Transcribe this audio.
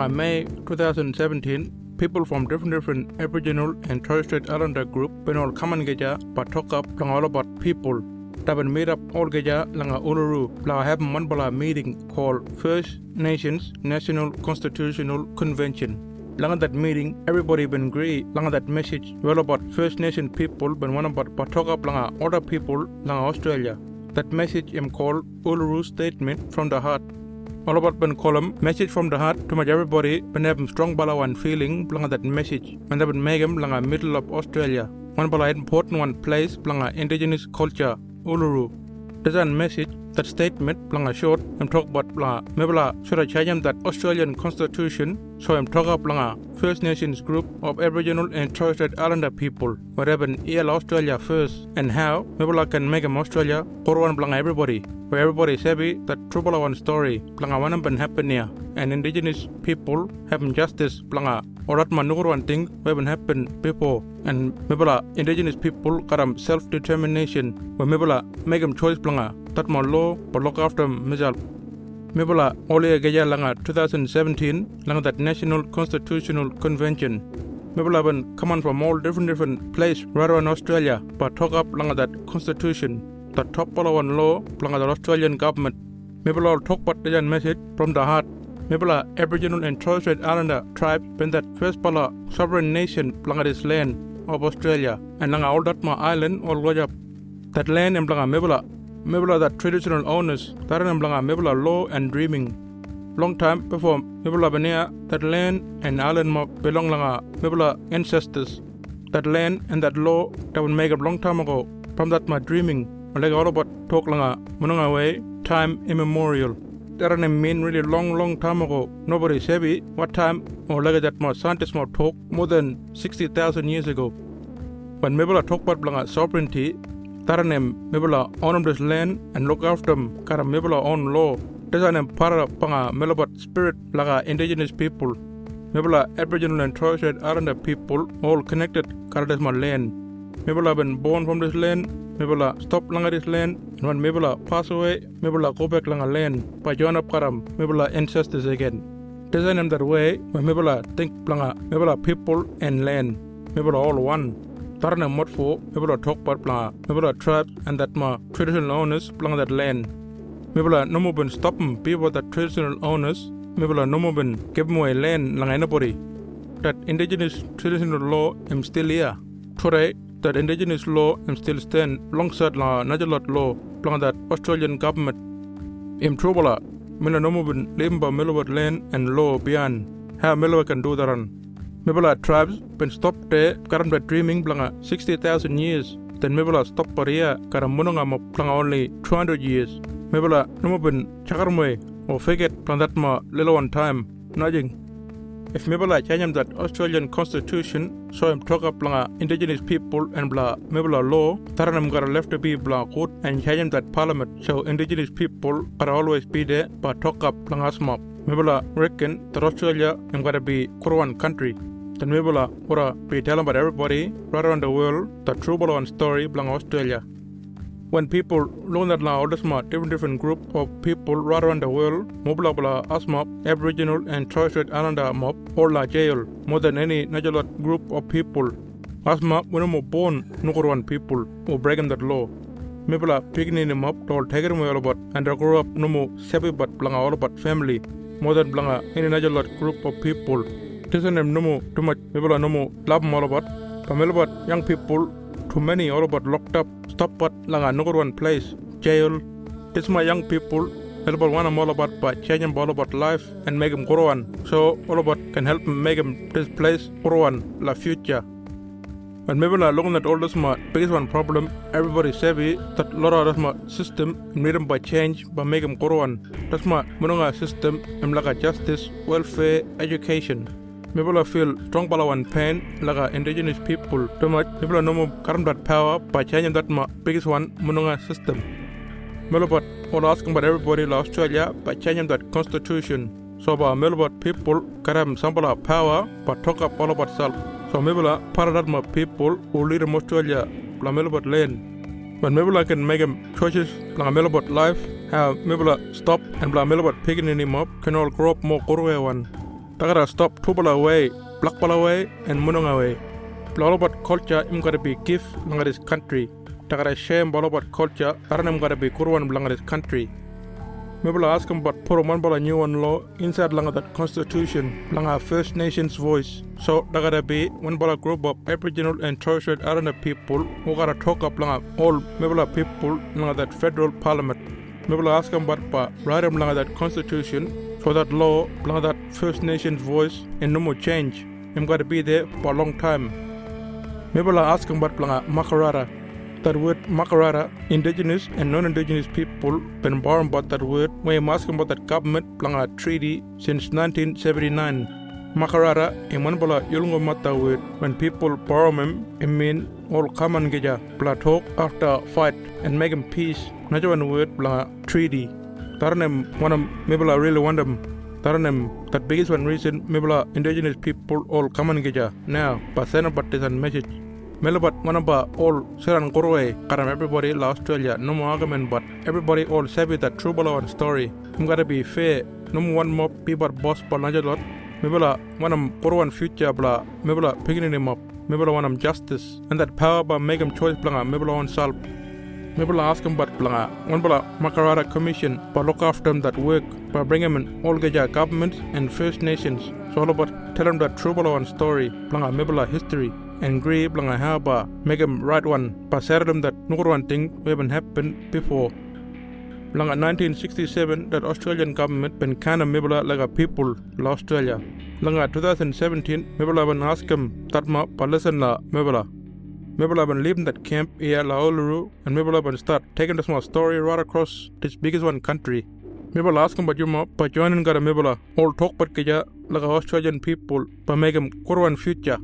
blanga May 2017 people from different different Aboriginal and Torres Strait Islander group all common geja but talk up blanga all about people Taban made up all geja langa Uluru blanga have one bala meeting called First Nations National Constitutional Convention Langa that meeting, everybody been agree. Langa that message, well about First Nation people, but one about Patoka Langa other people, Langa Australia. That message am called Uluru Statement from the Heart. All about Ben column, message from the heart to much everybody, Ben have strong balawan feeling, blanga that message, and that make him langa middle of Australia. One bala important one place, blanga indigenous culture, Uluru. There's a message, that statement, blanga short, I'm talk about blanga, mebla, should I change that Australian constitution, so I'm talk about blanga, First Nations group of Aboriginal and Torres Strait Islander people, whatever EL Australia first, and how mebla can make them Australia, Korwan blanga everybody where everybody is happy that trouble one story planga happen here and indigenous people have justice planga or that man one thing been happen before and mebala indigenous people karam self determination where mebala make them choice planga that man law but look after mizal mebala ole geja langa 2017 langa that national constitutional convention mebala ban come on from all different different place right around australia but talk up langa that constitution the top one law from the Australian government. All talk about the message from the heart. Maybe Aboriginal and Torres Strait Islander tribes been that first pala sovereign nation planga land of Australia and langa all island all go. That land and planga maybe maybe that traditional owners that and planga maybe law and dreaming. Long time before maybe Benia that land and island ma belong langa maybe ancestors. That land and that law that would make a long time ago from that my dreaming Like all about talk langa munanga way time immemorial. That an mean really long long time ago. Nobody said what time oh, or like that more scientists more talk more than 60,000 years ago. When Mibula talk about langa sovereignty, that an Mibula own this land and look after them, kara Mibula own law. An para panga Milabat spirit laga indigenous people. Mibula Aboriginal and Torres Strait Islander people all connected kara this land. Mibula been born from this land mebula stop langa this land and when mebula pass away mebula go back langa land by join up karam mebula ancestors again. Design them that way when mebula think langa mebula people and land mebula all one. Tarna mod for mebula talk about planga mebula tribes and that ma traditional owners planga that land mebula no more been stop people that traditional owners. Mebula no more been give away land langa anybody that indigenous traditional law am still here. Today that indigenous law and still stand alongside la najalot law plan that Australian government. Im trouble melanoma limba melowat land and law beyond how melowa can do that Mibala tribes been stopped there current dreaming blanga 60,000 years. Then Mibala stop paria karam munanga mo planga only 200 years. Mibala no been chakarmwe or forget plan that ma little one time. Nudging if mebala chanyam that Australian Constitution so I'm talk up langa indigenous people and bla mebala law taranam gara left to be bla court and chanyam that parliament so indigenous people are always be there but talk up langa smop mebala reckon that Australia am gonna be Kurwan country. Then mebala ora be telling about everybody right around the world the true story blang Australia when people learn that now asma different different group of people right around the world mobla bla asma aboriginal and Torres Strait Islander mob or la jail more than any natural group of people. Asma when mo born nukuruan people or breaking that law. Mibla picking him up told him all about and they grow up no more sepi but blanga about family more than blanga any natural group of people. Tisn't them no more too much. Mibla no more love all about Pamela young people too many all about locked up stop but langa another one place jail this my young people about one all about by changing all about life and make them grow on. So all about can help make them this place grow on la future. But maybe like looking at all this my biggest one problem everybody savvy that lot of my system made them by change by make them grow on. That's my system and like a justice welfare education People feel strong one pain like indigenous people. Too much people no more current that power by changing that my biggest one mununga system. Melbourne all asking about everybody in Australia by changing that constitution. So about Melbourne people have some power but talk up all about self. So that my people who lead in Australia, la Melbourne land. When maybe can make choices like Melbourne life, how maybe stop and blah Melbourne picking him up can all grow up more Korea one. Takara stop Tubala away, Blackball away, and Munong away. Balabat culture im gotta be gift lang country. Takara shame balabat culture, Taranam gotta be Kurwan this country. Maybe ask him puro man bala new one law inside langa that constitution langa First Nations voice. So gotta be one bala group of Aboriginal and Torres Strait Islander people who gotta talk up langa all maybe people langa that federal parliament. Maybe ask him about pa write langa that constitution so that law langa that First Nations voice and no more change. I'm gonna be there for a long time. Maybe I'll ask him about langa Makarrata that word Makarrata, indigenous and non-indigenous people been born about that word when I'm asking about that government plang a treaty since 1979. Makarrata in one bala Yolngu Matha word when people borrow them it mean all common geja bla talk after fight and make them peace. One word bla treaty. Taranem one of maybe I really want them Taranem that biggest one reason maybe indigenous people all common geja now but about this message Melabat manaba all seran korwe karam everybody la Australia no more argument but everybody all savvy that true balawan story. I'm gotta be fair. No one more people boss pa najalot. Mebala wanam korwan future bla mebala picking him up. Mebala wanam justice and that power by make him choice blanga mebala on salp. Mebala ask him but blanga one bala Makarrata commission but look after them that work. By bring him in. All geja governments and First Nations. So all about tell them that true balawan story. Blanga mebala history. And grieve lang haba make him right one. But them that no one thing haven't happened before. Lang 1967 that Australian government been kind of mibla like a people Australia. Lang 2017 mibla ben ask him that ma palisten la Mibla ben leaving that camp here la Uluru and mibla ben start taking the small story right across this biggest one country. Mibla ask him about your ma but joining got a mibla all talk but kaya like Australian people but make him kurwan future.